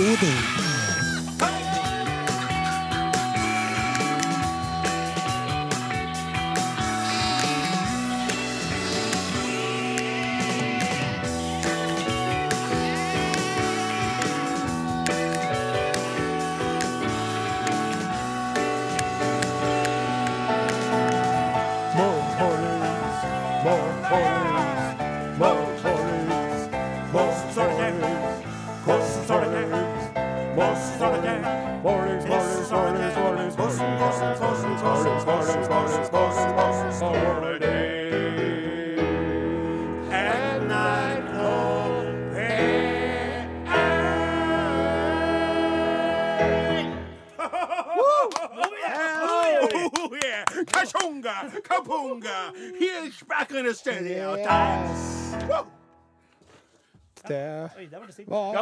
Odin.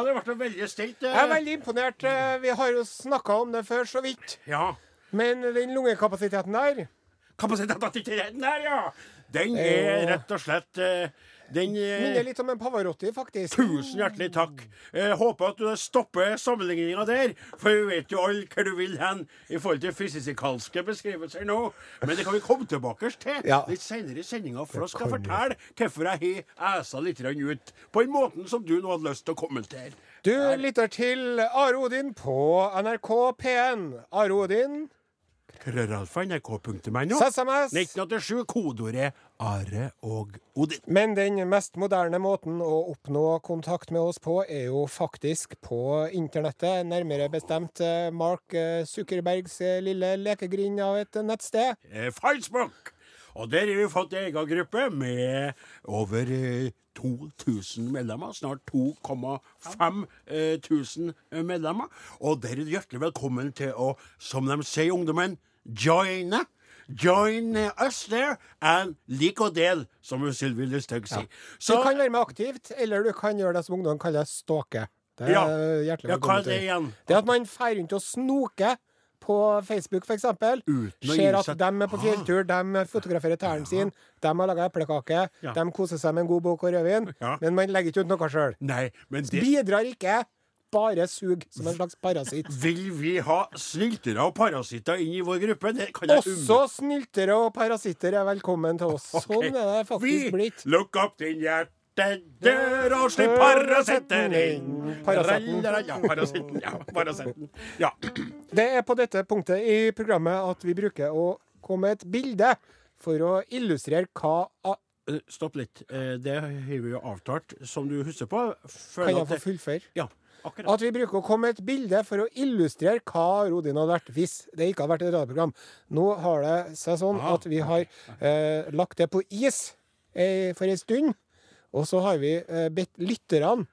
Det ble veldig stilt. Jeg er veldig imponert. Eh, Vi har jo snakka om det før, så vidt. Ja. Men den lungekapasiteten der Kapasiteten til den der, ja. Den er er rett og slett eh, Den eh, minner litt om en Pavarotti, faktisk. Tusen hjertelig takk. Jeg håper at du stopper sammenligninga der, for vi vet jo alle hva du vil hen i forhold til fysikalske beskrivelser nå. Men det kan vi komme tilbake til Ja. litt senere i sendinga, for da skal jeg fortelle hvorfor jeg har æsa litt ut på den måten som du nå hadde lyst til å kommentere. Du lytter til Are Odin på NRK P1. Are Odin, Krøralfa nrk.no. SMS. 1987, kodeordet Are og Odin. Men den mest moderne måten å oppnå kontakt med oss på, er jo faktisk på internettet. Nærmere bestemt eh, Mark eh, Zuckerbergs eh, lille lekegrind av et nettsted. Facebook. Og der har vi fått en egen gruppe med over eh, 2000 medlemmer. Snart 2,5 eh, tusen medlemmer. Og der er du hjertelig velkommen til å, som de sier, ungdommen, joine. Join us there, and lik og del, som Sylvi Listhaug sier. Du kan være med aktivt, eller du kan gjøre det som ungdom kaller stalke. Det er Ja. hjertelig velkommen er det igjen? Det at man drar rundt og snoker på Facebook, f.eks. Ser at de er på fjelltur, de fotograferer tærne sine, de har laga eplekake, Ja. de koser seg med en god bok og rødvin, Ja. men man legger ikke ut noe sjøl. Det Bidrar ikke, bare sug som en slags parasitt. Vil vi ha snyltere og parasitter inn i vår gruppe? Det kan jeg Også snyltere og parasitter er velkommen til oss. Sånn er det faktisk blitt. Look lukk opp din hjertedør og slipp parasitten inn. Parasitten. Ja, parasitten. Ja, parasitten. Ja. Det er på dette punktet i programmet at vi bruker å komme med et bilde for å illustrere hva Eh, Stopp litt. Eh, Det har vi jo avtalt, som du husker på. Føler Kan jeg få fullføre? Ja, akkurat. At vi bruker å komme med et bilde for å illustrere hva Rodin hadde vært hvis det ikke hadde vært et radioprogram. Nå har det seg sånn Aha. at vi har eh, lagt det på is eh, for en stund. Og så har vi eh, bedt lytterne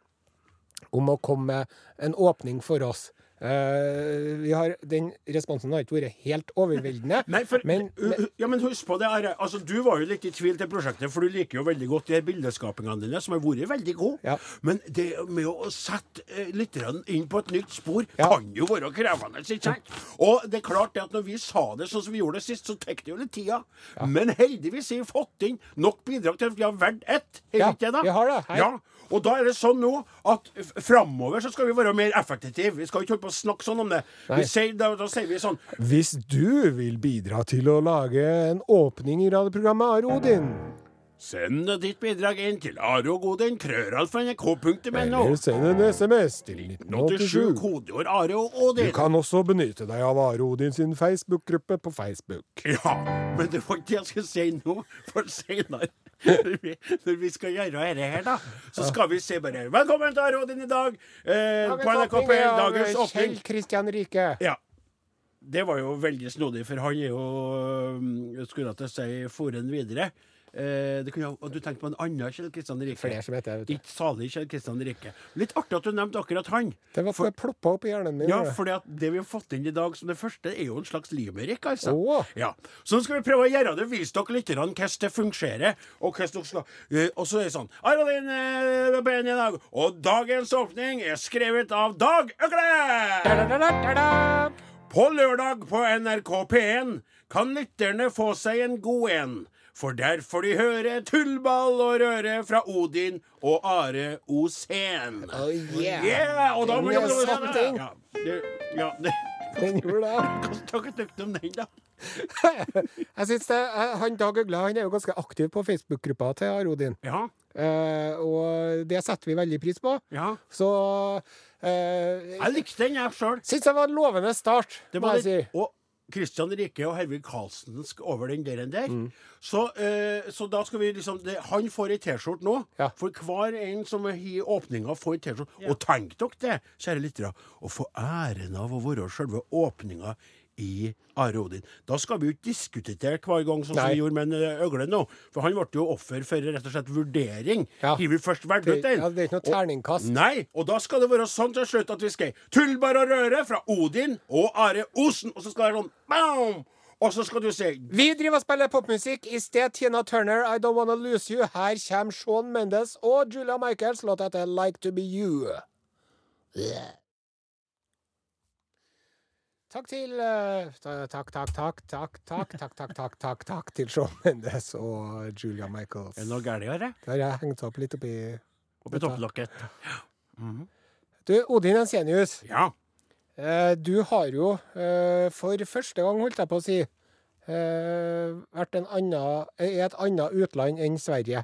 om å komme med en åpning for oss. Eh, vi har, den responsen har ikke vært helt overveldende. Nei, for, men, uh, uh, ja, men husk på det, Are. Altså, du var jo litt i tvil til prosjektet, for du liker jo veldig godt de her bildeskapingene dine, som har vært veldig gode. Ja. Men det med å sette uh, lytterne inn på et nytt spor, Ja. kan jo være krevende. ikke sant? Og det er klart det at når vi sa det sånn som vi gjorde det sist, så tok det jo litt tida. Men heldigvis har vi fått inn nok bidrag til at vi har valgt ett. Har Ja, vi ikke det? vi har det. Ja. Og da er det sånn nå at framover så skal vi være mer effektive. Vi skal ikke holde på å snakke sånn om det. Vi sier, da, da sier vi sånn Hvis du vil bidra til å lage en åpning i radioprogrammet Are Odin, Send ditt bidrag inn til areogodin, krøralfa.nrk.no. eller send en SMS til 1987. kodeord Are og Du kan også benytte deg av Are Odin sin Facebook-gruppe på Facebook. Ja, men det var ikke det jeg skulle si nå, for senere. Når vi, når vi skal gjøre dette her, da, så skal vi si bare 'Velkommen til Are Odin i dag'. Eh, på NRK P1, dagens åpning. Kjell Kristian Rike. Ja. Det var jo veldig snodig, for han er jo øh, Skulle jeg til å si foren videre. Eh, det kunne, og du tenkte på en annen Kjell Kristian Rike. Flere som heter. Ikke salig Kjell Kristian Rike. Litt artig at du nevnte akkurat han. Det var for ploppa opp i hjernen min. Ja, for det vi har fått inn i dag som det første, er jo en slags limerick, altså. Oh. Ja. Så nå skal vi prøve å gjøre det, vise dere litt hvordan det fungerer. Og hvordan dere skal uh, Og så er det sånn Aralin uh, Ben i dag. Og dagens åpning er skrevet av Dag Øgle! På lørdag på NRK P1 kan lytterne få seg en god en. For der får de høre tullball og røre fra Odin og Are Osen. Oh, yeah. Yeah, og da blir satt inn. Ja, det, ja, det. Den gjorde det. Hva tykt om den, da? Jeg synes det, eh, han Dag Øgle han er jo ganske aktiv på Facebook-gruppa til Arodin. Ja, Eh, og det setter vi veldig pris på. ja. Så eh, Jeg likte den, jeg sjøl. Syns det var en lovende start, Det må jeg si. og Kristian Rike og Hervig Karlsensk over den der. der. Mm. Så, eh, så da skal vi liksom det, Han får ei T-skjorte nå. Ja. For hver en som har åpninga, får ei T-skjorte. Og tenk dere det, kjære lyttere, å få æren av å være selve åpninga i Are Odin. Da skal vi jo ikke diskutere hver gang, sånn som vi gjorde med eh, Øgle nå. For han ble jo offer for rett og slett vurdering. Ja. Har vi først valgt Det, ut den? ja, det er ikke noe terningkast. Nei, og da skal det være sånn til slutt at vi skal Tullbar og Røre fra Odin og Are Osen. Og så skal det være sånn bam! Og så skal du si Vi driver og spiller popmusikk. I sted Tina Turner, I Don't Wanna Lose You. Her kommer Shawn Mendes og Julia Michaels. Låta heter Like To Be You. Takk til eh, Takk, takk, takk, takk, takk, takk, takk, takk, takk, takk til Shawn Mendes og Julia Michaels. Er det noe galt her? eh? Der har jeg hengt opp litt oppi Oppi topplokket. Du, Odin Ensenius. Ja. Eh, du har jo eh, for første gang, holdt jeg på å si, vært en annen, i et annet utland enn Sverige.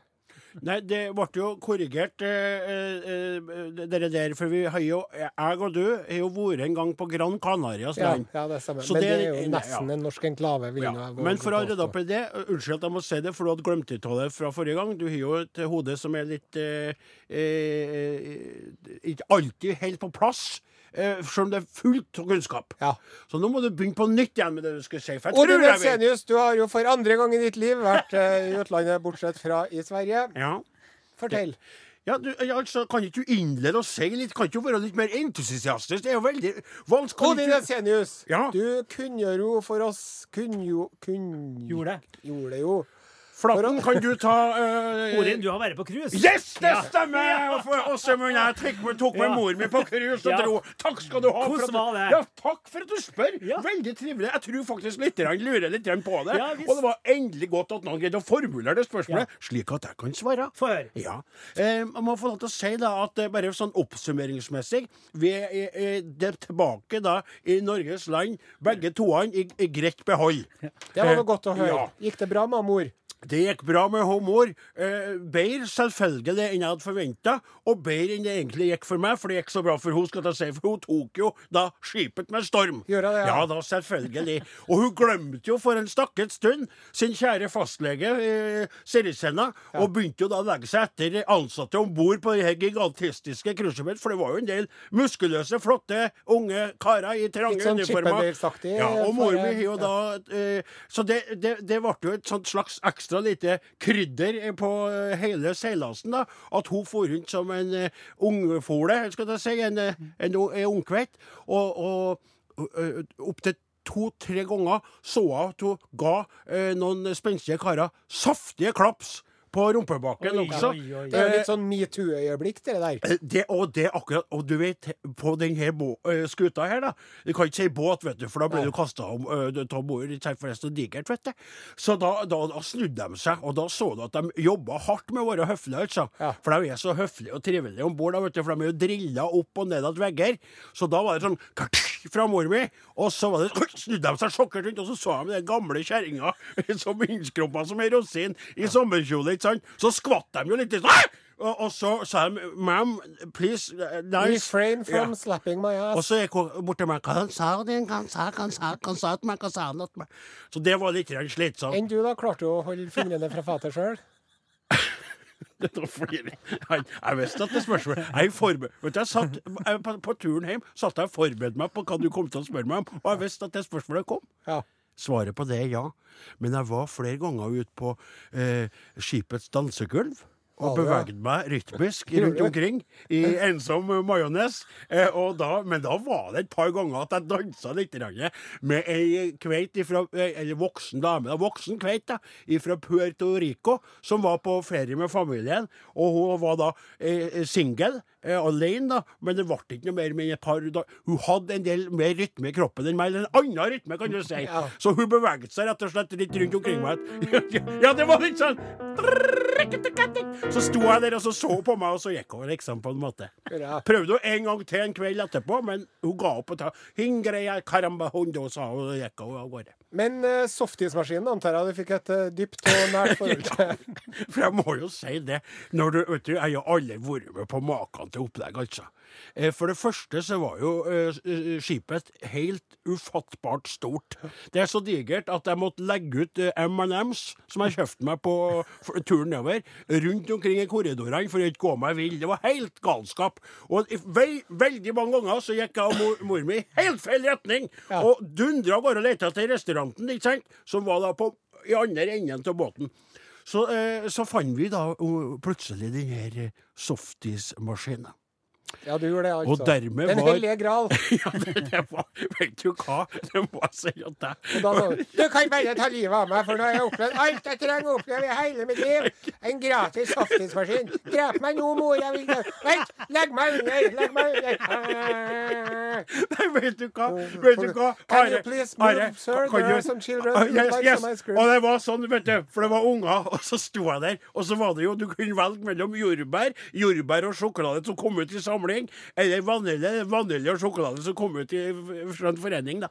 Nei, det ble jo korrigert, eh, eh, eh, dere der. For vi har jo, jeg og du har jo vært en gang på Gran Canarias land. ja, det stemmer. Så Men det, det- er jo nesten ja. en norsk enklave. Ja. Men for å redde opp i det, unnskyld at jeg må si det, for du hadde glemt ut av det fra forrige gang. Du har jo et hode som er litt eh, eh, Ikke alltid helt på plass. Eh, selv om det er fullt av kunnskap. Ja. Så nå må du begynne på nytt igjen med det du skulle si. For jeg Odin tror jeg vet. Du har jo for andre gang i ditt liv vært eh, i utlandet, bortsett fra i Sverige. Ja. Fortell. Ja, du, ja, altså, Kan ikke du innlede og si litt? Kan ikke du være litt mer entusiastisk? Det er jo veldig vanskelig. Odin Jensenius, Ja. du kunngjør jo for oss Kunnjo... Kun... Gjorde det. Gjorde det jo. Flatten, kan du ta uh, Orin, du har vært på cruise. Yes, det Ja. stemmer! Ja. for- Og så må jeg tok med Ja. mor mi på cruise og Ja. dro. Takk skal du ha. for Hvordan var det? Ja, takk for at du spør. Ja. Veldig trivelig. Jeg tror faktisk litt lurer litt på det. Ja, og det var endelig godt at noen greide å formulere det spørsmålet, slik at jeg kan svare. Få høre. Ja. Eh, jeg må få lov til å si da at eh, bare sånn oppsummeringsmessig Vi er, er, er tilbake da i Norges land, begge toene i, i greit behold. Det var noe godt å høre. Ja. Gikk det bra, mamor? Det gikk bra med humor. Eh, bedre selvfølgelig enn jeg hadde forventa, og bedre enn det egentlig gikk for meg, for det gikk så bra for hun, skal jeg si, for hun tok jo da skipet med storm. Gjør det, ja. ja? da, selvfølgelig. Og hun glemte jo for en stakket stund sin kjære fastlege, eh, Sirisena, og begynte jo da å legge seg etter ansatte om bord på det gigantistiske cruiseskipet, for det var jo en del muskuløse, flotte, unge karer i trange sånn uniformer. Ja, og mor mi har jo da eh, Så det, det, det ble jo et sånt slags ekstra lite krydder eh, på eh, hele seilasen, da. At hun for rundt som en uh, ungfole, skal jeg si, en, eh, en, ungkveit. Og, og opptil to-tre ganger så jeg at hun ga eh, noen spenstige karer saftige klaps på rumpebaken Oi, også. oi, oi. Det er Eh, litt sånn metoo-øyeblikk, det der. Eh, Det, og det akkurat, og du vet, på denne eh, skuta her, da Du kan ikke si båt, vet du, for da blir du kasta om uh, av bord. Det forresten digert, vet du. Så da, da, da snudde de seg, og da så du at de jobba hardt med å være høflige, altså. Ja. For de er så høflige og trivelige om bord, for de er jo drilla opp og ned av vegger. Så da var det sånn fra mor mi, og så var det, snudde de seg sjokkert rundt, og så så de den gamle kjerringa som innskrumpa som ei rosin i sommerkjole, ikke sant. Så skvatt de jo litt. Sånn, og, og så sa de Ma'am, please, uh, nice. Refrain from Ja. slapping my ass'. Og så gikk hun bort til meg. Han sa din, han sa, han sa, han sa til meg, hva sa til meg? Så det var litt slitsomt. Enn du, da? Klarte du å holde fingrene fra fatet sjøl? Det var fordi Jeg, jeg visste at det spørsmålet Jeg, vet du, jeg satt jeg, på, på turen hjem satt jeg og forberedte meg på hva du kom til å spørre meg om, og jeg visste at det spørsmålet kom. Ja. Svaret på det er ja. Men jeg var flere ganger ute på eh, skipets dansegulv og beveget meg rytmisk rundt omkring i ensom majones. Eh, og da- Men da var det et par ganger at jeg dansa litt med ei kveit ifra, eh, eller voksen dame, voksen kveit da, fra Puerto Rico, som var på ferie med familien. Og hun var da eh, singel. Eh, alene, da, men det ble ikke noe mer med et par da. Hun hadde en del mer rytme i kroppen enn meg, en annen rytme, kan du si. Ja. Så hun beveget seg rett og slett litt rundt omkring meg. Ja, det var litt sånn Så sto jeg der og så så på meg, og så gikk hun liksom, på en måte. Prøvde hun en gang til en kveld etterpå, men hun ga opp. og ta Hingreia sa hun, og gikk hun av gårde. Men uh, softismaskinen antar jeg du fikk et uh, dypt og nært forhold til. For jeg må jo si det. Når du, vet du, Jeg har aldri vært med på maken til opplegg, altså. Eh, For det første så var jo eh, skipet helt ufattbart stort. Det er så digert at jeg måtte legge ut eh, M&M's, som jeg kjøpte meg på turen nedover, rundt omkring i korridorene for å ikke gå meg vill. Det var helt galskap. Og vei, veldig mange ganger så gikk jeg og mor, mor mi helt feil retning, Ja. og dundra av gårde og lette etter restauranten, ikke sant, som var da på i andre enden av båten. Så, eh, så fant vi da plutselig den her eh, softismaskinen. Ja, du gjorde det, altså. Og dermed Den var- hellige gral. ja, det, det var Vet du hva? Det jeg si at det sa du kan bare ta livet av meg, for nå har jeg opplevd alt jeg trenger å oppleve i hele mitt liv. En gratis saftismaskin. Drep meg nå, mor. Jeg vil. Vent! Legg meg under! Legg meg under. Nei, vet du hva? Vet du hva? Can you please move, Are, sir? There are some children uh, yes, like yes. some. Og det var sånn, vet du, for det var unger, og så sto jeg der, og så var det jo Du kunne velge mellom jordbær, jordbær og sjokolade som kom ut i samling, eller vanilje, vanilje og sjokolade som kom ut i fra en forening, da.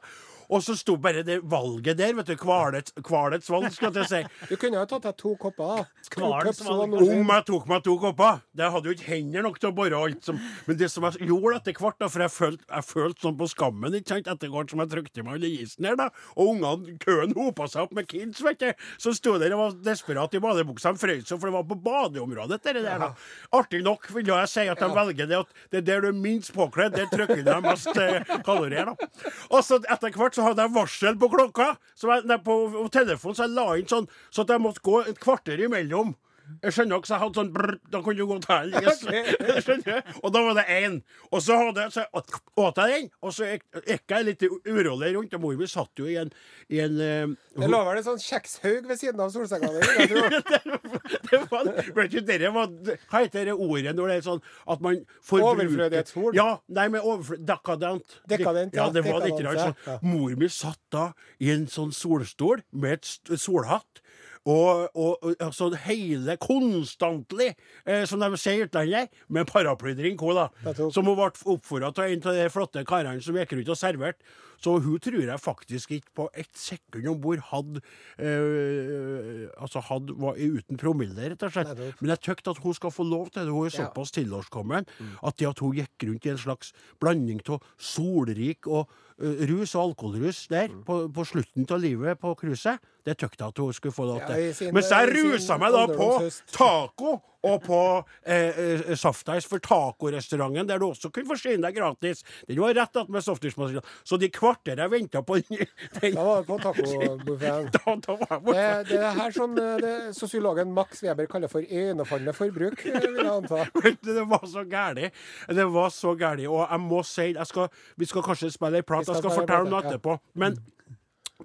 Og så sto bare det valget der, vet du. Kvalets, kvalets valg, skal jeg si. Du kunne jo tatt deg to kopper. Om jeg tok meg to kopper. Det hadde jo ikke hender nok til å bore alt som Men det som jeg gjorde etter hvert, da, for jeg følte, følt sånn på skammen ikke sant, etter hvert som jeg trykte meg under isen her, da, og ungene, køen hopa seg opp med kids, vet du, så sto der og var desperat i badebuksa. De frøs jo, for det var på badeområdet, der der. da. Artig nok vil jeg si at de velger det at det er der du er minst påkledd, der trykker de mest eh, kalorier, da. Og så etter hvert så hadde jeg varsel på klokka, så jeg, på, på telefonen, så jeg la inn sånn, så at jeg måtte gå et kvarter imellom. Jeg skjønner ikke, så jeg hadde sånn brr, Da kunne du gå til yes. Og da var det én. Og så hadde jeg, så åt jeg den, og så gikk, jeg litt urolig rundt. Og mor mi satt jo i en, i en uh, Det lå vel en sånn kjekshaug ved siden av solsenga di. det var, vet var, Hva heter det ordet når det er sånn at man forbruker Overflødighetshorn? Ja, nei, men Dekadent. Dekadent, ja. ja. Det var litt rart sånn. Mor mi satt da i en sånn solstol med et solhatt. Og, og, og altså hele konstantlig, eh, som de sier i utlandet, med paraplydrink, hun da. Som hun ble oppfordra av en av de flotte karene som gikk rundt og serverte. Så hun tror jeg faktisk ikke på ett sekund om bord hadde øh, Altså hadde, var uten promille, rett og slett. Men jeg tykte at hun skal få lov til det. Hun er såpass tilårskommen at det at hun gikk rundt i en slags blanding av solrik og øh, rus og alkoholrus der på, på slutten av livet på cruiset, det tykte jeg at hun skulle få lov til. Mens jeg rusa meg da på taco og på eh, eh, Softice for tacorestauranten, der du også kunne forsyne deg gratis. Den var rett attmed softismaskinen. Så de kvarter jeg venta på den, den Da var det på tacobuffeen. Det, det er her sånn eh, sosiologen Max Weber kaller for øynefallende forbruk, vil jeg anta. Det var så gærlig. Det var så gærlig. Og jeg må si jeg skal, Vi skal kanskje spille ei plat, jeg skal fortelle om det etterpå. Men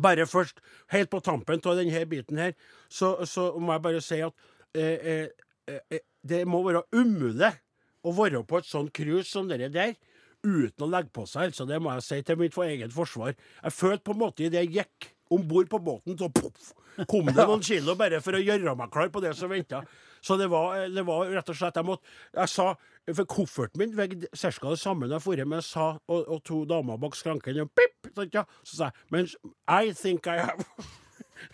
bare først, helt på tampen av denne biten her, så, så må jeg bare si at eh, eh, det må være umulig å være på et sånt cruise som dere der uten å legge på seg. Altså, det må jeg si til mitt for eget forsvar. Jeg følte på en måte idet jeg gikk om bord på båten, så poff, kom det noen kilo bare for å gjøre meg klar på det som venta. Så det var, det var rett og slett Jeg måtte Jeg sa For kofferten min veide ca. det samme da jeg for men jeg sa, og, og to damer bak skranken og pip, så, sa jeg Men I think I have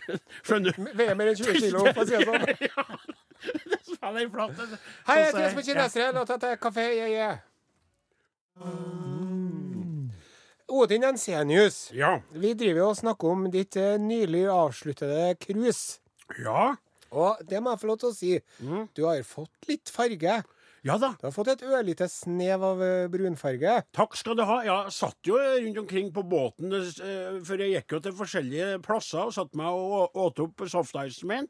Skjønner du? Veier mer enn 20 kilo, for å si det sånn. Spiller i flat, Hei, jeg heter Jesper Kinesere. Låta til Kafé Yeah Odin Ensenius, Ja. vi driver og snakker om ditt eh, nylig avsluttede cruise. Ja. Og det må jeg få lov til å si. Mm. Du har fått litt farge. Ja da. Du har fått et ørlite snev av eh, brunfarge. Takk skal du ha. Jeg satt jo rundt omkring på båten, eh, for jeg gikk jo til forskjellige plasser og satte meg og åt opp softicen min.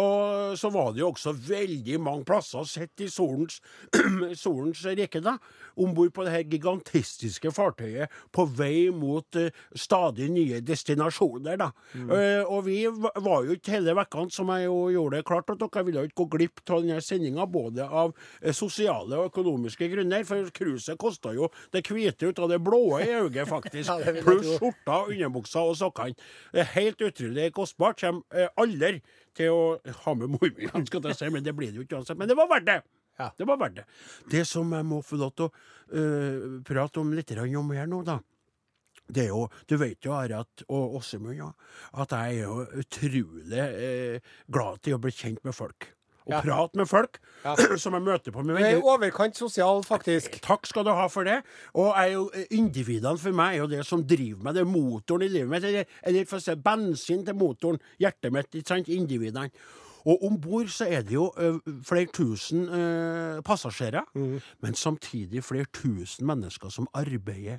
Og så var det jo også veldig mange plasser sett i solens, solens rekke, da. Om bord på det her gigantistiske fartøyet på vei mot eh, stadig nye destinasjoner, da. Mm. og vi var jo ikke hele vekkene, som jeg jo gjorde det klart at dere ville ikke gå glipp av denne sendinga, både av eh, sosiale og økonomiske grunner. For cruiset kosta jo det hvite ut av det blå i øyet, faktisk. Ja, Pluss skjorta, underbuksa og sokkene. Det helt utrolig kostbart. Kommer eh, aldri til å ha med mor mi, skal jeg si, men det blir det jo ikke uansett. Men det var verdt det! Ja. Det var verdt det. Det som jeg må få lov til å uh, prate om litt om her nå, da. Det er jo, Du vet jo, Arat og Åsemund, ja, at jeg er jo utrolig uh, glad til å bli kjent med folk. Og Ja. prate med folk Ja. som jeg møter på Du er i overkant sosial, faktisk. Takk skal du ha for det. Og er jo, eh, individene for meg er jo det som driver meg. Det er motoren i livet mitt. Eller, eller for å si bensin til motoren. Hjertet mitt. ikke sant? Individene. Og om bord så er det jo ø, flere tusen ø, passasjerer, men samtidig flere tusen mennesker som arbeider eh,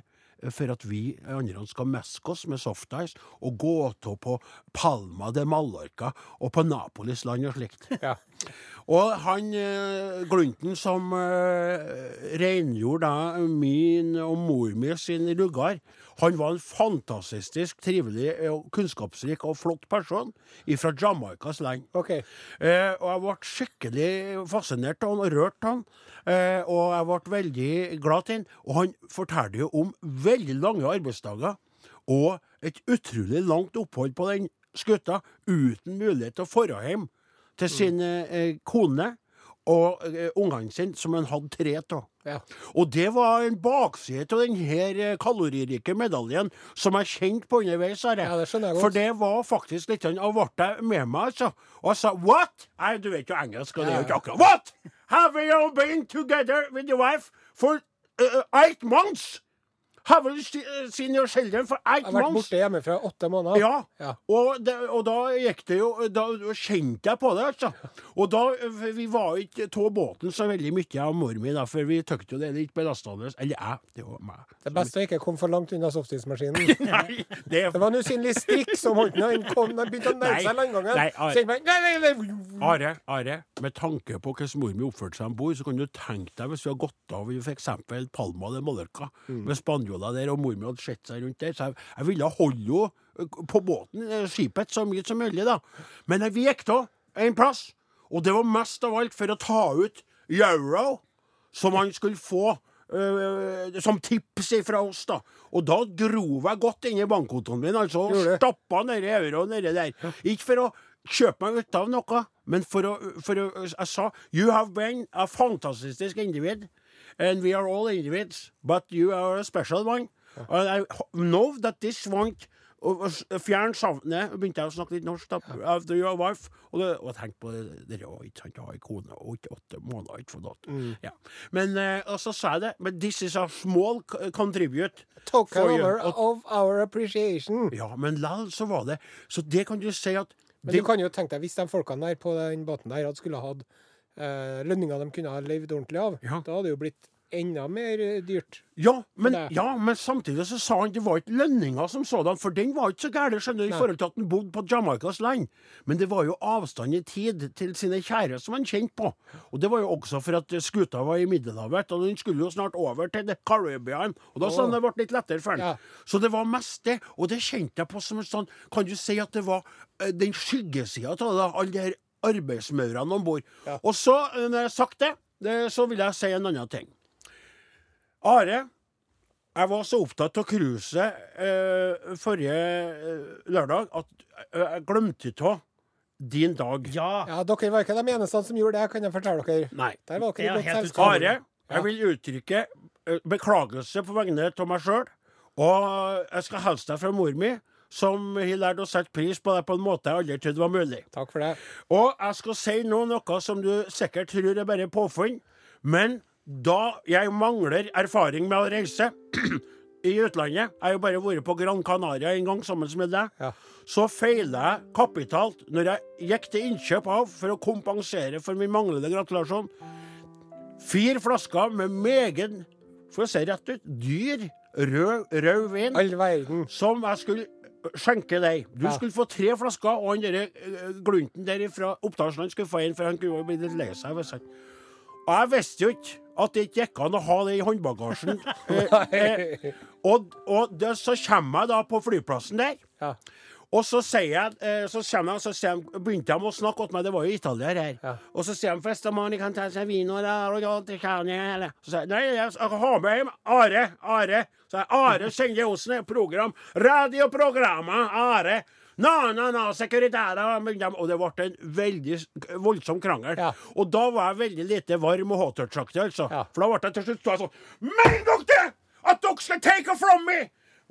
for at vi andre skal meske oss med softice og gå av på Palma de Mallorca og på Napolis land og slikt. Ja. Og han eh, Glunten som eh, rengjorde da min og mor mi sin lugar, han var en fantastisk trivelig, kunnskapsrik og flott person fra Jamaicas land. Okay. Eh, og jeg ble skikkelig fascinert av han og rørt av han. Eh, og jeg ble veldig glad til han. Og han fortalte jo om veldig lange arbeidsdager og et utrolig langt opphold på den skuta uten mulighet til å dra hjem til sin eh, kone og eh, ungene sine, som han hadde tre av. Ja. Og det var en bakside av denne kaloririke medaljen som jeg kjente på underveis. Her. Ja, det skjønner jeg godt. For det var faktisk litt sånn, og ble jeg med meg, altså. Og jeg sa what? Nei, du vet jo engelsk, og det er jo ikke akkurat What? Have you been together with your wife for uh, eight months? Have you se- uh, seen your for eight Jeg har vært months? borte hjemmefra åtte måneder. Ja. Ja. Og, det, og da gikk det jo Da kjente jeg på det, altså. Og da Vi var ikke av båten så veldig mye av mor mi, da, for vi tykte jo det er litt belastende. Eller jeg. Det var meg. Det beste er ikke å komme for langt unna softismaskinen. Nei, det Det var en usynlig strikk som holdt den, kom når begynte å nærme seg landgangen. nei, Are. Så nei, nei, nei. Are, Are, med tanke på hvordan mor mi oppførte seg om bord, så kan du tenke deg hvis vi hadde gått av i f.eks. Palma de Mallorca med spanjoler der, og mormor hadde sett seg rundt der, så jeg, jeg ville holde henne eh, på båten, eh, skipet, så mye som mulig, da. Men vi gikk da en plass, og det var mest av alt for å ta ut euro, som han skulle få eh, som tips fra oss, da. Og da grov jeg godt inn i bankkontoen min, altså. Og stappa nedi euroen nedi der. Ikke for å kjøpe meg ut av noe, men for å, for å Jeg sa You have been a fantastisk individ, and we are all individs, but you are a special one. And I know that this won't og og Fjern savnet Begynte jeg å snakke litt norsk, da. After your wife. Og, det, og jeg på det var ikke sant, har en kone og ikke åtte måneder ikke fått Mm. Ja. Men eh, og så sa jeg det. Men this is a small contribute. Talk for you. over Og- of our appreciation. ja, men lell så var det Så det kan du si at Men du kan jo tenke deg, hvis de folkene der på den båten der hadde skulle hatt eh, lønninger de kunne ha levd ordentlig av, Ja. da hadde det jo blitt enda mer eh, dyrt. Ja men, ja, men samtidig så sa han det var ikke lønninga som sådan, for den var ikke så gæren, skjønner du, i forhold til at han bodde på Jamaicas land. Men det var jo avstand i tid til sine kjære som han kjente på. Og det var jo også for at skuta var i Middelhavet, og den skulle jo snart over til det Caribbean. Og da sa han det ble litt lettere for han. Ja. Så det var mest det, og det kjente jeg på som en sånn Kan du si at det var eh, den skyggesida av det, all det her arbeidsmaurene om bord. Ja. Og så, eh, når jeg har sagt det, det, så vil jeg si en annen ting. Are, jeg var så opptatt av cruiset eh, forrige eh, lørdag at eh, jeg glemte av din dag. Ja. Ja, Dere var ikke de eneste som gjorde det, kan jeg fortelle dere. Nei. Der var Det dere er i godt. Are, jeg vil uttrykke beklagelse på vegne av meg sjøl. Og jeg skal hilse deg fra mor mi, som har lært å sette pris på deg på en måte jeg aldri trodde var mulig. Takk for det. Og jeg skal si nå noe som du sikkert tror er bare påfunn, men da jeg mangler erfaring med å reise i utlandet, jeg har jo bare vært på Gran Canaria en gang sammen med deg, Ja. så feila jeg kapitalt når jeg gikk til innkjøp av for å kompensere for min manglende gratulasjon. Fire flasker med meget, for å si rett ut, dyr rød, rød vin All verden. som jeg skulle skjenke deg. Du Ja. skulle få tre flasker, og han derre eh, glunten der fra Oppdalsland skulle få en, for han kunne jo bli litt lei seg. hvis han- Og jeg visste jo ikke at det ikke gikk an å ha det i håndbagasjen. Eh, eh, og og det, så kommer jeg da på flyplassen der. Ja. Og så sier jeg, eh, så jeg, så jeg, begynte de å snakke til meg, det var jo italier her. Ja. Og så sier de først at man kan ta seg vino der, og ja, det kan jeg, eller. Så sier jeg, nei, jeg jeg ha med hjem Are, Are. Så er Are Kjenge Osen, program, Radioprogrammet Are. Na, na, na, sekretæra Og det ble en veldig voldsom krangel. Ja. Og da var jeg veldig lite varm og hot-touch-aktig, altså. Ja. For da ble jeg til slutt sånn Mener dere det?! At dere skal take it from me!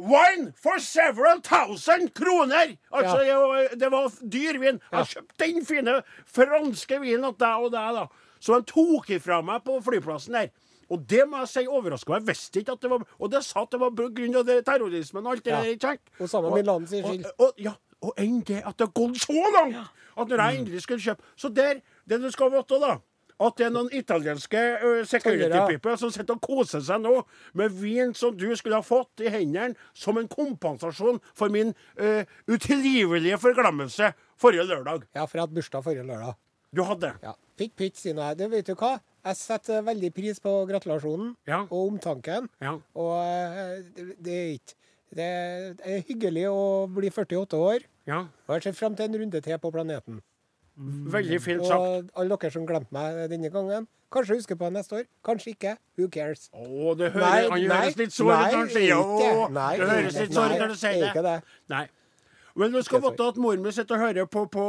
Wine for several thousand kroner! Altså, det, var, det var dyr vin. Jeg kjøpte den fine franske vinen til deg og deg, da. Så de tok ifra meg på flyplassen der. Og det må jeg si overraska meg. Jeg visste ikke at det var Og det sa at det var pga. terrorismen og alt det Ja. der. sant? Og- samme med landets og- skyld. Og, ja, og enn det at det har gått så langt at når jeg endelig skulle kjøpe Så der, det du skal vite, da at det er noen italienske uh, security people som sitter og koser seg nå med vin som du skulle ha fått i hendene som en kompensasjon for min uh, utilgivelige forglemmelse forrige lørdag. Ja, for jeg hadde bursdag forrige lørdag. Du hadde. Ja. Fikk nå jeg. Det vet du hva? Jeg setter veldig pris på gratulasjonen Ja. og omtanken. Ja. Og eh, det det er ikke Det er hyggelig å bli 48 år. ja. Og jeg ser frem til en runde til på planeten. Veldig fint sagt. Og alle dere som glemte meg denne gangen, kanskje husker på neste år. Kanskje ikke. Who cares? Å, det hører, Nei, han høres litt sår ut når han sier det. Nei, det høres litt sår ut når du sier er det. Nei. Men du skal vite at moren min sitter og hører på på,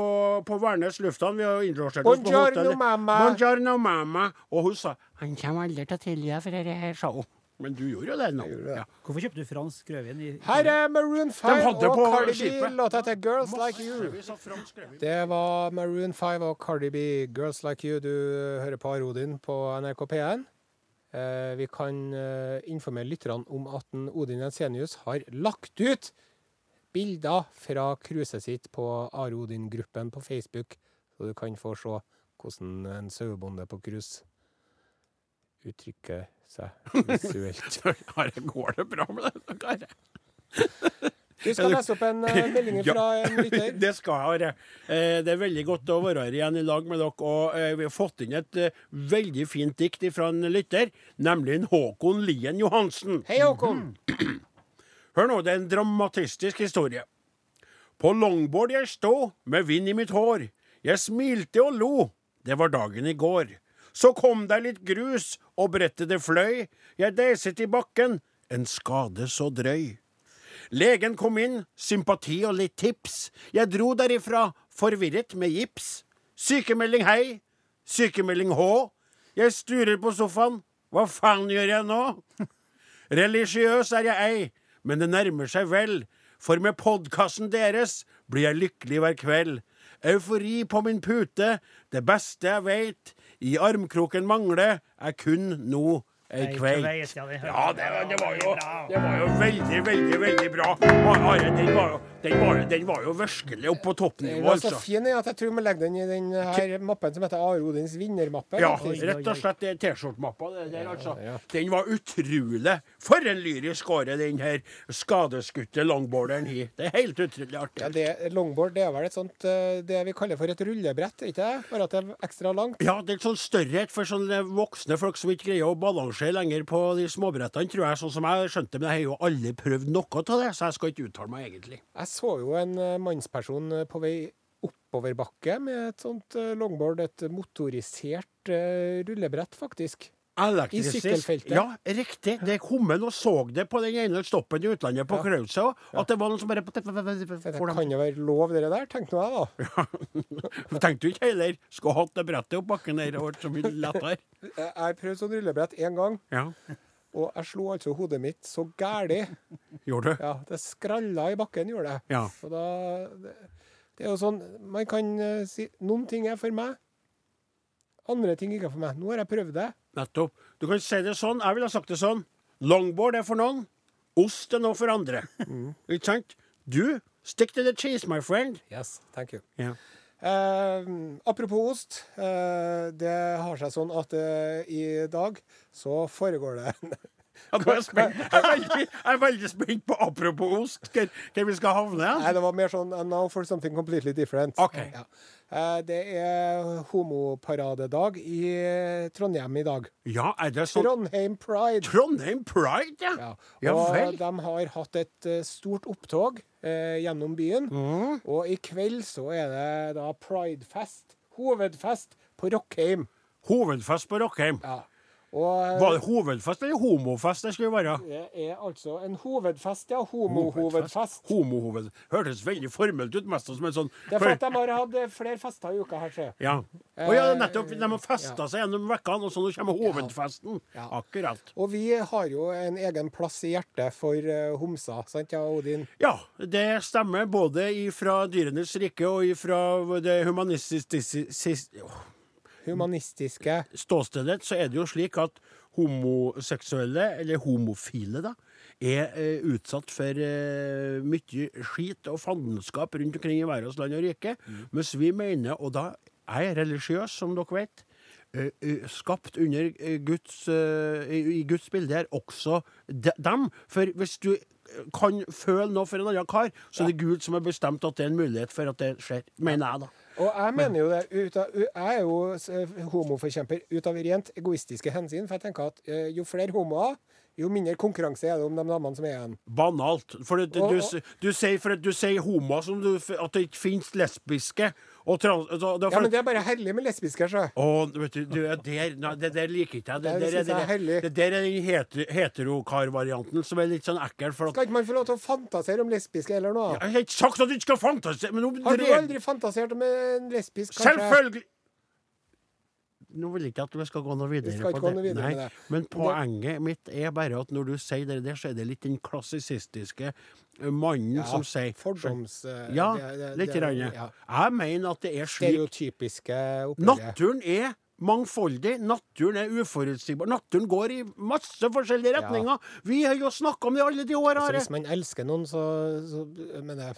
på Værnes lufthavn. Vi har innlosjert oss på hotellet. mamma. Buongiorno, mamma. Og hun sa han kommer aldri til å tilgi deg for dette her, sa hun. Men du gjorde jo det nå. det. Ja. Hvorfor kjøpte du fransk rødvin i Her er Maroon 5 og Cardi B. Låta heter 'Girls Like You'. Det var Maroon 5 og Cardi B, 'Girls Like You'. Du hører på Arodin på NRK P1. Eh, vi kan eh, informere lytterne om at Odin Jensenius har lagt ut bilder fra cruiset sitt på Are Odin-gruppen på Facebook, så du kan få se hvordan en sauebonde på cruise uttrykker seg visuelt. Går det bra med det? Kare? Du skal lese opp en eh, melding fra en lytter. Det skal jeg. Eh, Det er veldig godt å være her igjen i lag med dere. Og eh, vi har fått inn et veldig fint dikt fra en lytter, nemlig en Håkon Lien Johansen. Hei, Håkon. Hør nå, det er en dramatistisk historie. På longboard jeg stå, med vind i mitt hår. Jeg smilte og lo. Det var dagen i går. Så kom der litt grus, og brettet det fløy. Jeg deiset i bakken. En skade så drøy. Legen kom inn, sympati og litt tips. Jeg dro derifra, forvirret med gips. Sykemelding hei, sykemelding hå. Jeg sturer på sofaen. Hva faen gjør jeg nå? Religiøs er jeg ei, men det nærmer seg vel. For med podkasten deres blir jeg lykkelig hver kveld. Eufori på min pute, det beste jeg veit. I armkroken mangler jeg kun nå ei Ei kveit. ja, det- det, var- jo, det var jo veldig, veldig, veldig bra. Are, den var jo, den var, den var jo virkelig oppe på Den toppnivå, var så altså. fin at jeg tror vi legger den i den her mappen som heter Are Odins vinnermappe. Ja, rett og slett det T-skjortemappa. Altså. Den var utrolig. For en lyrisk åre den her skadeskutte longboarderen har. Det er helt utrolig artig. Ja, det, longboard det er vel et sånt eh, det vi kaller for et rullebrett, ikke det? Bare at det er ekstra langt. Ja, det er en sånn størrhet for sånne voksne folk som ikke greier å balansere lenger på de småbrettene, tror jeg, sånn som jeg skjønte. Men jeg har jo aldri prøvd noe av det, så jeg skal ikke uttale meg egentlig. Jeg så jo en eh, mannsperson eh, på vei oppoverbakke med et sånt longboard, et motorisert rullebrett, faktisk. Elektrisk. I sykkelfeltet. Ja, riktig. Det kom en og så det på den ene stoppen i utlandet, på Ja. Krausa, at det var noen som bare Det kan jo være lov, det der, tenkte jeg da. Tenkte du ikke heller skulle hatt det brettet opp bakken der det vært så mye lettere? Jeg har prøvd sånn rullebrett én gang, Ja, og jeg slo altså hodet mitt så gæli. gjorde du? Ja, det skralla i bakken, gjorde det. Ja. Og da det, det er jo sånn Man kan eh, si Noen ting er for meg, andre ting ikke er for meg. Nå har jeg prøvd det. Nettopp. Du kan si det sånn. Jeg ville ha sagt det sånn. Longboard er for noen. Ost er noe for andre. Mm. Ikke sant? Du, stick to the cheese, my friend. Yes, thank you. Yeah. Eh, apropos ost. Eh, det har seg sånn at eh, i dag så foregår det jeg, er veldig, jeg er veldig spent på apropos ost, hvor, vi skal havne Nei, det var mer sånn And now for something completely different. Ok. Ja. Eh, det er homoparadedag i Trondheim i dag. Ja, er det sånn Trondheim Pride. Trondheim Pride, ja. Ja. Ja og vel. de har hatt et eh, stort opptog eh, gjennom byen. Mm. Og i kveld så er det da pridefest. Hovedfest på Rockheim. Hovedfest på Rockheim. Ja. Og eh, Var det hovedfest eller homofest det skulle være? det er altså en hovedfest, ja. Homohovedfest. Homohoved. Hørtes veldig formelt ut, mest som en sånn Det er for at de har hatt eh, flere fester i uka her, se. Ja. Og ja, nettopp. De har festa seg gjennom vekkene, og så nå kommer hovedfesten. Ja. Akkurat. Og vi har jo en egen plass i hjertet for uh, homser, sant ja, Odin? Ja, det stemmer både fra Dyrenes rike og fra det humanistiske Humanistiske ståstedet, så er det jo slik at homoseksuelle, eller homofile, da, er eh, utsatt for eh, mye skit og fandenskap rundt omkring i verdens land og rike. Mens vi mener, og da er jeg religiøs, som dere vet, eh, eh, skapt under eh, Guds, i, Guds bilde her, også dem. For hvis du kan føle noe for en annen kar, så er det Gud som har bestemt at det er en mulighet for at det skjer. Mener jeg, da. Og jeg mener jo det Jeg er jo eh, homoforkjemper ut av rent egoistiske hensyn. For jeg tenker at eh, jo flere homoer, jo mindre konkurranse er det om de damene som er igjen. Banalt. For det, Og- du, du, sier for du sier homo som du, at det ikke finnes lesbiske trans... altså, det for... Ja, men det er bare herlig med lesbiske, sjø. Å, vet du, du er der, nei, det der liker ikke jeg. Det, Det der, det, det, det der er den heter, heterokar-varianten som er litt sånn ekkel. At, Skal ikke man få lov til å fantasere om lesbiske eller noe? jeg har ikke sagt at du ikke skal fantasere, men nå Har du aldri fantasert om en lesbisk kanskje? Selvfølgelig! Nå vil jeg ikke at vi skal gå noe videre Vi skal på gå noe videre det. Men poenget mitt er bare at når du sier det der, så er det litt den klassisistiske eh, mannen Ja, som sier Fordoms... eh, Ja, det- det- litt. det- ja. Jeg mener at det er slik Stereotypiske opplegget. Naturen er mangfoldig. Naturen er uforutsigbar. Naturen går i masse forskjellige retninger. Vi har jo snakka om det alle de åra. Altså, hvis man elsker noen, så, så mener jeg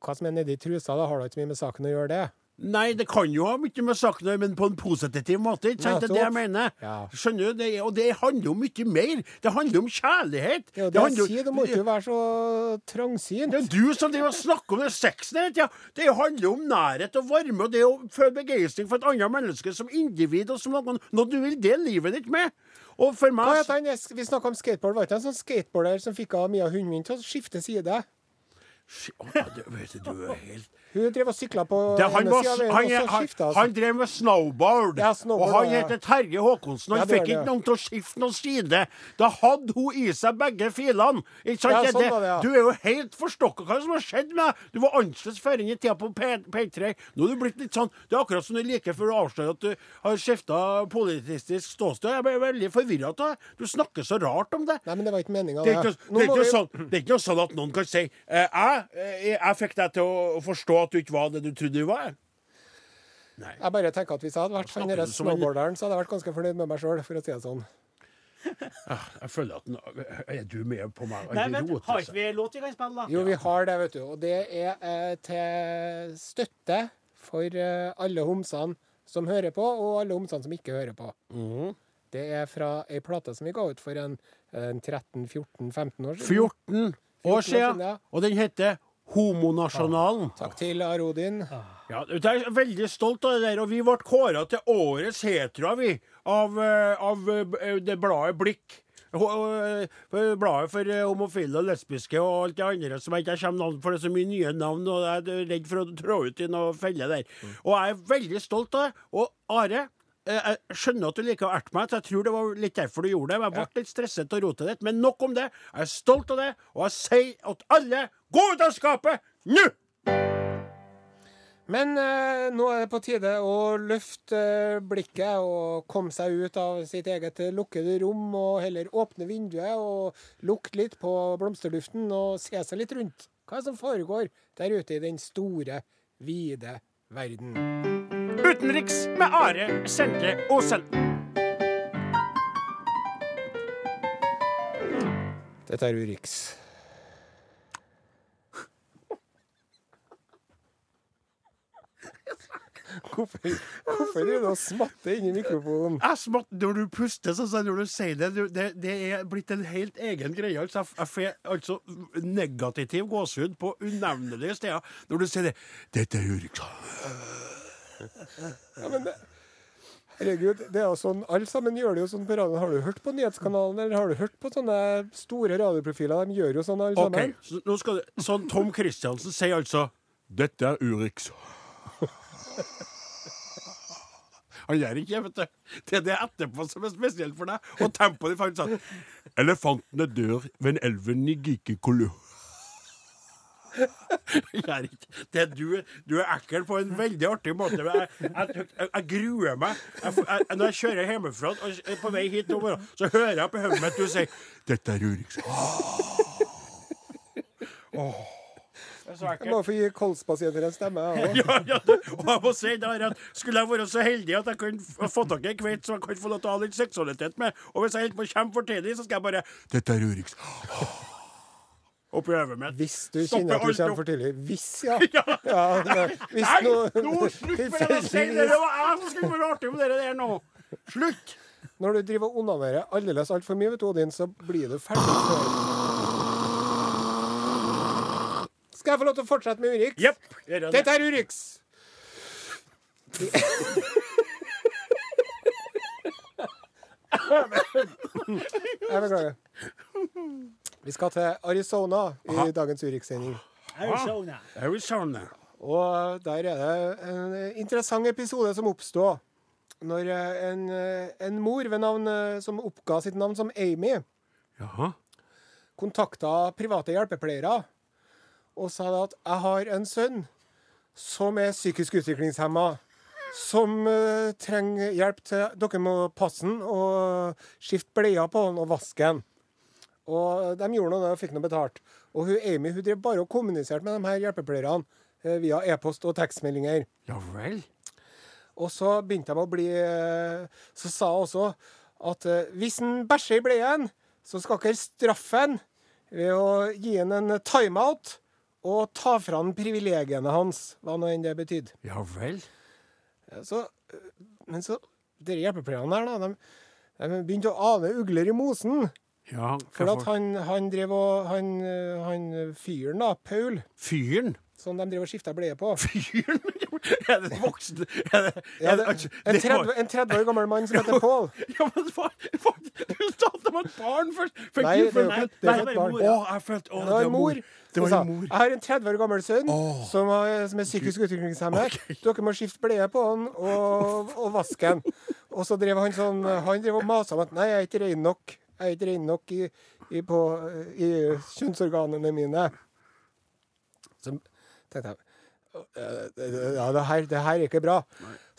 Hva som er nedi trusa, da har det ikke mye med saken å gjøre, det. Nei, det kan jo ha mye med saken å gjøre, men på en positiv måte. Ikke sant? Det er det jeg mener. Ja. Skjønner du? Det, og det handler om mye mer. Det handler om kjærlighet. Det det handler... jeg sier, du må ikke være så trangsynt. Det er du som driver og snakker om det sexen hele tida. Det handler om nærhet og varme, og det å føle begeistring for et annet menneske som individ og som noen, noe du vil dele livet ditt med. Og for Hva meg heter han? Vi snakka om skateboard. Var det ikke en sånn skateboarder som fikk av Mia hunden min til å skifte side? Det, vet du, du er helt Hun drev og sykla på det, han, var, sida han, han, skiftet, han drev med snowboard, Ja, snowboard, og han ja. heter Terje Håkonsen. Han Ja, fikk det, ikke noen til å skifte noen side. Da hadde hun i seg begge filene. Ikke sant? Sånn det- det. Du er jo helt forstokka. Hva er det som har skjedd med deg? Du var annerledes før inn i tida på P- P3. Nå er du blitt litt sånn Det er akkurat som du liker før du avslører at du har skifta politisk ståsted. Jeg ble veldig forvirra av det. Du snakker så rart om det. Nei, men det var ikke meninga, Det er, ikke, det, er ikke vi- sånn, det er ikke sånn at noen kan si eh, jeg, jeg fikk deg til å forstå at du ikke var det du trodde du var. Nei. Jeg bare tenker at Hvis jeg hadde vært han derre snowboarderen, så hadde jeg vært ganske fornøyd med meg sjøl, for å si det sånn. Ah, Jeg føler at nå, Er du med på meg? Nei, men har ikke vi låt vi kan spille, da? Jo, vi har det, vet du. Og det er eh, til støtte for eh, alle homsene som hører på, og alle homsene som ikke hører på. Mhm. Det er fra ei plate som vi ga ut for en, en 13-14-15 år siden. 14 år siden, siden, ja. og den heter Homonasjonalen. Takk til Arodin. Ja, jeg er veldig stolt av det der, og vi ble kåra til årets hetero, vi, av, eh, av eh, det bladet Blikk. Eh, Bladet for homofile og lesbiske og alt det andre som jeg ikke kommer navn for. Det er så mye nye navn, og jeg er redd for å trå ut i noe felle der. Og jeg er veldig stolt av det. Og Are, jeg skjønner at du liker å erte meg, så jeg tror det var litt derfor du gjorde det. Jeg ble litt stresset av rotet ditt. men nok om det. Jeg er stolt av det, og jeg sier at alle gå ut av skapet nå! Men eh, nå er det på tide å løfte eh, blikket og komme seg ut av sitt eget lukkede rom, og heller åpne vinduet og lukte litt på blomsterluften og se seg litt rundt. Hva som foregår der ute i den store, vide verden? Utenriks med Are Sende Osen. Dette er Urix. Hvorfor, hvorfor driver du og smatter inn i mikrofonen? Jeg smatt når du puster, sånn som når du sier det. Det, det er blitt en helt egen greie. Altså, jeg får altså negativ gåsehud på unevnelige steder når du sier det. Dette er Uriksa. Ja, men det, herregud, det er jo sånn, alle sammen gjør det jo sånn på radioen. Har du hørt på Nyhetskanalen, eller har du hørt på sånne store radioprofiler? De gjør jo sånn alle okay. sammen. nå skal du, sånn Tom Christiansen sier altså Dette er Urix. Han gjør ikke vet du. Det er det etterpå som er spesielt for deg. Og tempoet de faktisk sånn Elefantene dør ved en elven i ikke. Det er du, du er ekkel på en veldig artig måte. men Jeg, jeg, jeg, jeg gruer meg. Jeg, jeg, når jeg kjører hjemmefra og er på vei hit, over, så hører jeg på hodet mitt du sier 'Dette er Urix'. Åh. Oh. så Jeg må få gi kolspasienter en stemme. jeg. Ja, ja, og jeg må si der at Skulle jeg være så heldig at jeg kunne få tak i en kveit som jeg kan få lov til å ha litt seksualitet med, og hvis jeg holder på å komme for tidlig, så skal jeg bare Dette er Urix. Oppi øyet mitt. Hvis du kjenner at du kommer for tidlig. Hvis, ja. Ja. ja nei, hvis Nei, nå slutt med det! si det. Det var jeg som skulle være artig med det der nå. Slutt! Når du driver og onanerer aldeles altfor mye, vet du, Odin, så blir du ferdig. Skal jeg få lov til å fortsette med Urix? Gjør jeg det. Dette er Urix! Jeg beklager. Vi skal til Arizona i dagens Urix-sending. Arizona. Arizona. Og der er det en interessant episode som oppstod når eh, en, eh, en mor ved navn, eh, som oppga sitt navn som Amy, Jaha. kontakta private hjelpepleiere og sa at 'jeg har en sønn som er psykisk utviklingshemma', som trenger hjelp til Dere må passe han og skifte bleier på han og vaske han. Og de gjorde noe og fikk noe betalt. Og hun Amy hun drev bare og kommuniserte med de her hjelpepleierne eh, via e-post og tekstmeldinger. Ja vel. Og så begynte de å bli eh, Så sa hun også at eh, hvis han bæsjer i bleien, så skal dere straffe han ved å gi han en timeout og ta fra han privilegiene hans, hva nå enn det betydde. Ja vel. Så, eh, men så Disse hjelpepleierne her, da, de, de begynte å ane ugler i mosen. Ja, For at han, han drev og Han, han fyren, da, Paul, Fyren? som de drev og skifta bleie på Fyren? Er det en voksen er det, ja, det, altså, en, 30, en 30 år gammel mann som heter Paul. Ja, men hva, hva Du det var et barn først! Fikk Nei, det er jo ikke- et barn. Å, jeg følte Å, Det var mor. Det var mor. Jeg har en 30 år gammel sønn som, er, som er psykisk utviklingshemmet. Dere må skifte bleie på han og, og vaske han. Og så drev han sånn Han drev og masa om at nei, jeg er ikke rein nok. Jeg er ikke ren nok i, i, på, i kjønnsorganene mine. Så tenkte jeg «Øh, ja, det her, det her er ikke bra.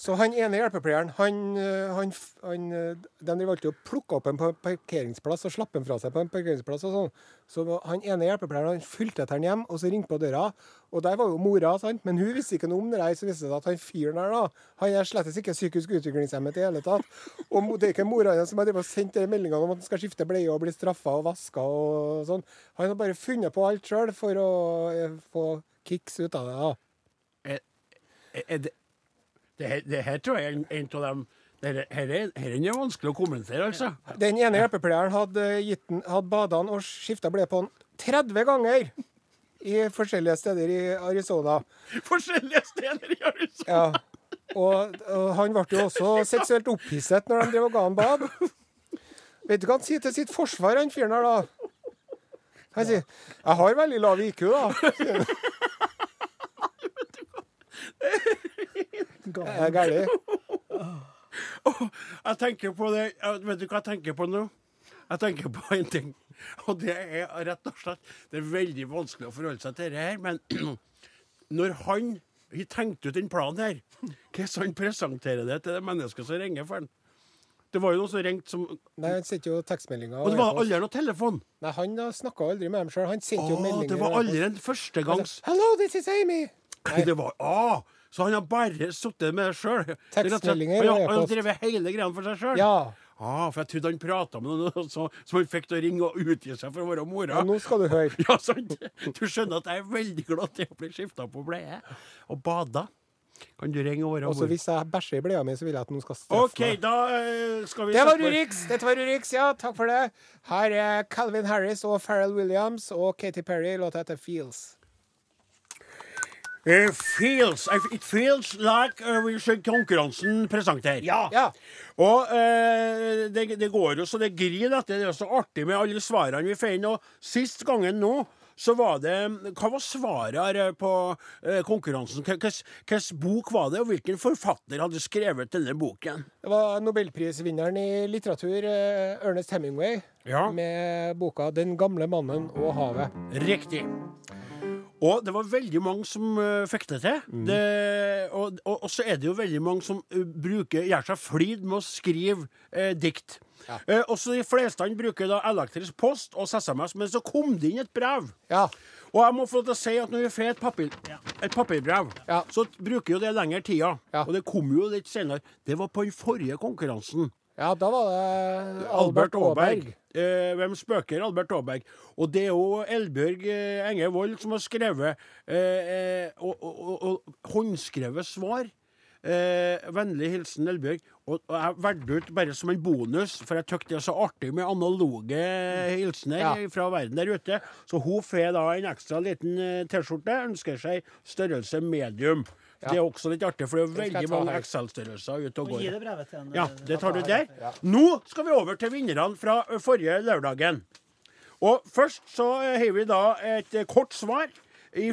Så han ene hjelpepleieren, han, øh, han, han øh, De alltid og plukker opp en på en parkeringsplass og slapper den fra seg på en parkeringsplass. og sånn. Så han ene hjelpepleieren han fulgte etter han hjem og så ringte på døra. Og der var jo mora, sant? men hun visste ikke noe om det der. Så viste det seg at han fyren der, da, han er slett ikke psykisk utviklingshemmet i hele tatt. Og det er ikke mora hans som har sendt meldingene om at han skal skifte bleie og bli straffa og vaska og sånn. Han har bare funnet på alt sjøl for å eh, få kicks ut av det. da. Er, er det, det, her, tror jeg er en, av dem her, er, vanskelig å kommentere, altså. Den ene hjelpepleieren hadde, gitt hadde bada han og skifta ble på han 30 ganger i forskjellige steder i Arizona. Forskjellige steder i Arizona. Ja. Og, og han ble jo også seksuelt opphisset når de drev og ga han bad. Vet du hva han sier til sitt forsvar, han fyren her, da? Han sier 'Jeg har veldig lav IQ', da. Jeg er gæren. Jeg tenker på det jeg- Vet du hva jeg tenker på nå? Jeg tenker på en ting. Og det er rett og slett Det er veldig vanskelig å forholde seg til dette her, men når han har tenkt ut den planen her, hvordan han presenterer det til det mennesket som ringer for han? Det var jo noen som ringte som Nei, han sendte jo tekstmeldinger. Og det var aldri noen telefon! Nei, han snakka aldri med dem sjøl. Han sendte jo meldinger. det var aldri en førstegangs Hello, this is Amy. Det var ah, Så han har bare sittet med det sjøl? Tekstmeldinger Han e-post. han har drevet hele greia for seg sjøl? Ja. Ah, for jeg trodde han prata med noen så, som han fikk til å ringe og utgi seg for å være mora. ja, nå skal du høre. Ja, sant? Du skjønner at jeg er veldig glad til å bli skifta på bleie og bada. Kan du ringe og være Og så hvis jeg bæsjer i blea mi, så vil jeg at noen skal straffe okay, meg. da eh, skal vi Det var Urix! Dette var Urix, ja. Takk for det. Her er Calvin Harris og Pharrell Williams og Katy Perry. Låta heter Feels. Eh, feels, it feels like uh, konkurransen presenterer. Ja. Ja. Og uh, det, det går jo så det griner etter. Det er så artig med alle svarene vi får inn. Og sist gangen nå så var det Hva var svaret på uh, konkurransen? Hvilken bok var det, og hvilken forfatter hadde skrevet denne boken? Det var nobelprisvinneren i litteratur, Ernest Hemingway, Ja. med boka 'Den gamle mannen og havet'. Riktig. Og det var veldig mange som uh, fikk det til. Det, og, og, og så er det jo veldig mange som uh, bruker, gjør seg flid med å skrive uh, dikt. Ja. Også de fleste bruker da elektrisk post og SMS, men så kom det inn et brev. Ja. Og jeg må få lov til å si at når vi får et, papir, et papirbrev, Ja. så bruker jo det lengre tida. Og det kom jo litt senere. Det var på den forrige konkurransen. Ja, da var det Albert Albert Aaberg. Eh, hvem spøker Albert Aaberg? Og det er jo Elbjørg eh, Enge Wold som har skrevet eh, eh, og, og, og, håndskrevet svar. Eh, vennlig hilsen Elbjørg. Og, og jeg valgte ut bare som en bonus, for jeg syntes det er så artig med analoge hilsener Ja. fra verden der ute. Så hun får da en ekstra liten eh, T-skjorte. Ønsker seg størrelse medium. Det er også litt artig, for det er veldig mange. Excel-størrelser ute og går. gi det brevet Ja, eh, det tar du der. Nå skal vi over til vinnerne fra forrige lørdagen. Og først så har vi da et kort svar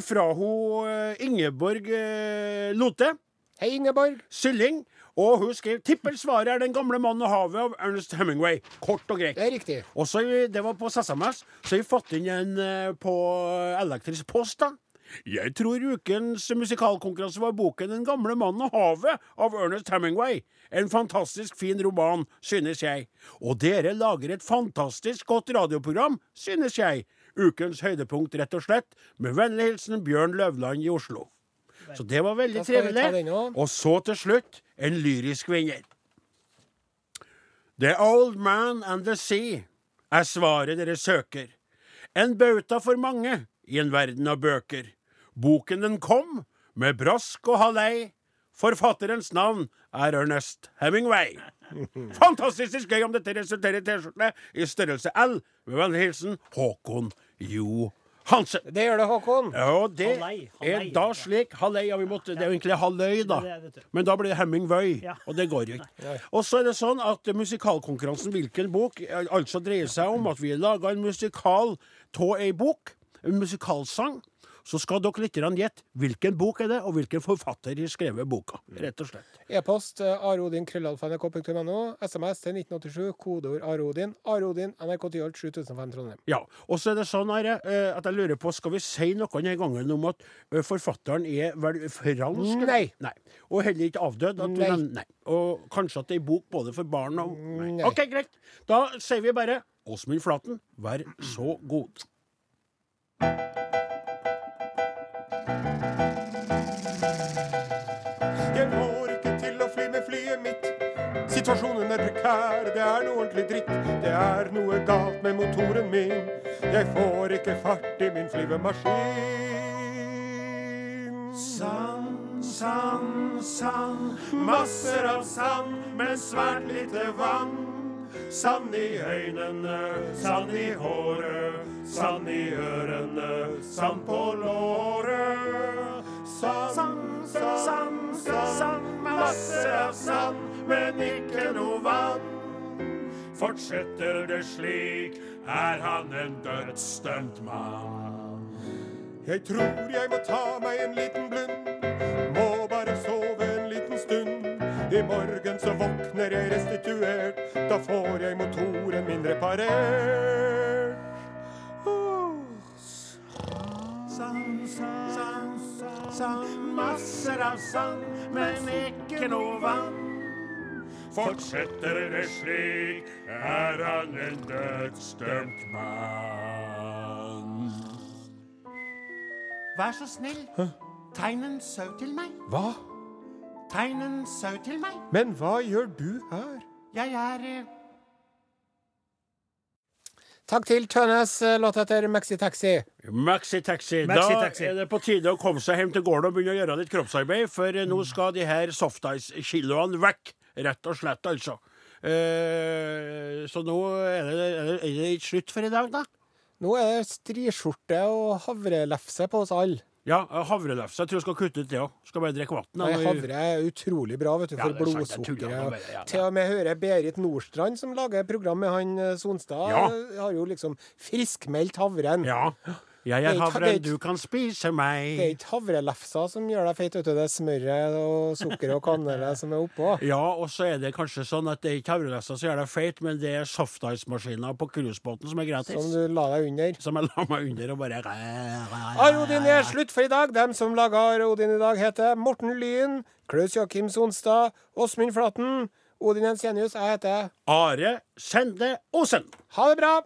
fra hun Ingeborg Lote Hei, Ingeborg. Sylling. Og hun skrev 'Tipper svaret er 'Den gamle mannen og havet' av Ernest Hemingway. Kort og greit. Det er riktig. Og så Det var på SMS. Så har vi fått inn en på elektrisk post. da. Jeg tror ukens musikalkonkurranse var boken 'Den gamle mannen og havet' av Ernest Hemingway. En fantastisk fin roman, synes jeg. Og dere lager et fantastisk godt radioprogram, synes jeg. Ukens høydepunkt, rett og slett. Med vennlig hilsen Bjørn Løvland i Oslo. Så det var veldig trivelig. Og så til slutt en lyrisk vinner. The Old Man and the Sea er svaret dere søker. En bauta for mange i en verden av bøker. Boken den kom med brask og hallei. Forfatterens navn er Ernest Hemingway. Fantastisk gøy om dette resulterer i T-skjorte i størrelse L. Med vennlig hilsen Håkon Jo Hansen. Det gjør det, Håkon. Ja, og det Hallei, er da slik Hallei, ja, vi måtte, det er jo egentlig Halløy, da. Men da blir det Hemingway, Ja. og det går jo ikke. Og så er det sånn at musikalkonkurransen Hvilken bok eh, altså dreier seg om at vi laga en musikal av ei bok, en musikalsang. Så skal dere litt gjette hvilken bok er det, og hvilken forfatter har skrevet boka. Rett og slett. E-post eh, arodin.krøllalfa.nrk.no. SMS til 1987. Kodeord arodin. Arodin NRK Tyholt 7005 Trondheim. Ja, og så er det sånn her, eh, at jeg lurer på, skal vi si noe denne gangen om at eh, forfatteren er vel fransk? Nei. Nei. Og heller ikke avdød? Nei. nei. Og kanskje at det er bok både for barn og. Nei. OK, greit. Da sier vi bare Åsmund Flaten, vær så god. Jeg får ikke til å fly med flyet mitt. Situasjonen er prekær, det er noe ordentlig dritt. Det er noe galt med motoren min. Jeg får ikke fart i min flyvemaskin. Sand, sand, sand, masser av sand, men svært lite vann. Sand i øynene, sand i håret, sand i ørene, sand på låret. Sand, sand, sand, masser av sand, men ikke noe vann. Fortsetter det slik, er han en dødsdømt mann. Jeg tror jeg må ta meg en liten blund. Må bare sove en liten stund. I morgen så våkner jeg restituert. Da får jeg motoren min reparert. Oh. Sand, sand, sand, sand, masser av sand, men ikke noe vann. Fortsetter det slik, er han en dødsdømt mann. Vær så snill, tegn en sau til meg. Hva? Tegn en sau til meg. Men hva gjør du her? Jeg er eh, Takk til Tønes, eh, låt etter Maxi Taxi. Maxitaxi. Maxitaxi. Da er det på tide å komme seg hjem til gården og begynne å gjøre litt kroppsarbeid, for eh, nå skal de her softice-kiloene vekk. Rett og slett, altså. Eh, så nå er det, er det, er det slutt for i dag, da. Nå er det striskjorte og havrelefse på oss alle. Ja, havrelefse. Jeg tror jeg skal kutte ut det òg. Skal bare drikke vann. Havre er utrolig bra vet du, for blodsukkeret. ja, ja. Til og med hører Berit Nordstrand, som lager program med han eh, Sonstad, Ja. har jo liksom friskmeldt havren. Ja. Jeg er havren, du kan spise meg. Det er ikke havrelefsa som gjør deg feit. Det er smøret og sukkeret og kanele som er oppå. Ja, og så er det kanskje sånn at det er ikke havrelefsa som gjør deg feit, men det er softice-maskiner på cruisebåten som er gratis. Som du la deg under. Som jeg la meg under og bare Ar Odin er slutt for i dag. Dem som laga Ar Odin i dag, heter Morten Lyn, Klaus Joakim Sonstad, Åsmund Flaten, Odin Ensenius. Jeg heter Are Sende Osen. Ha det bra!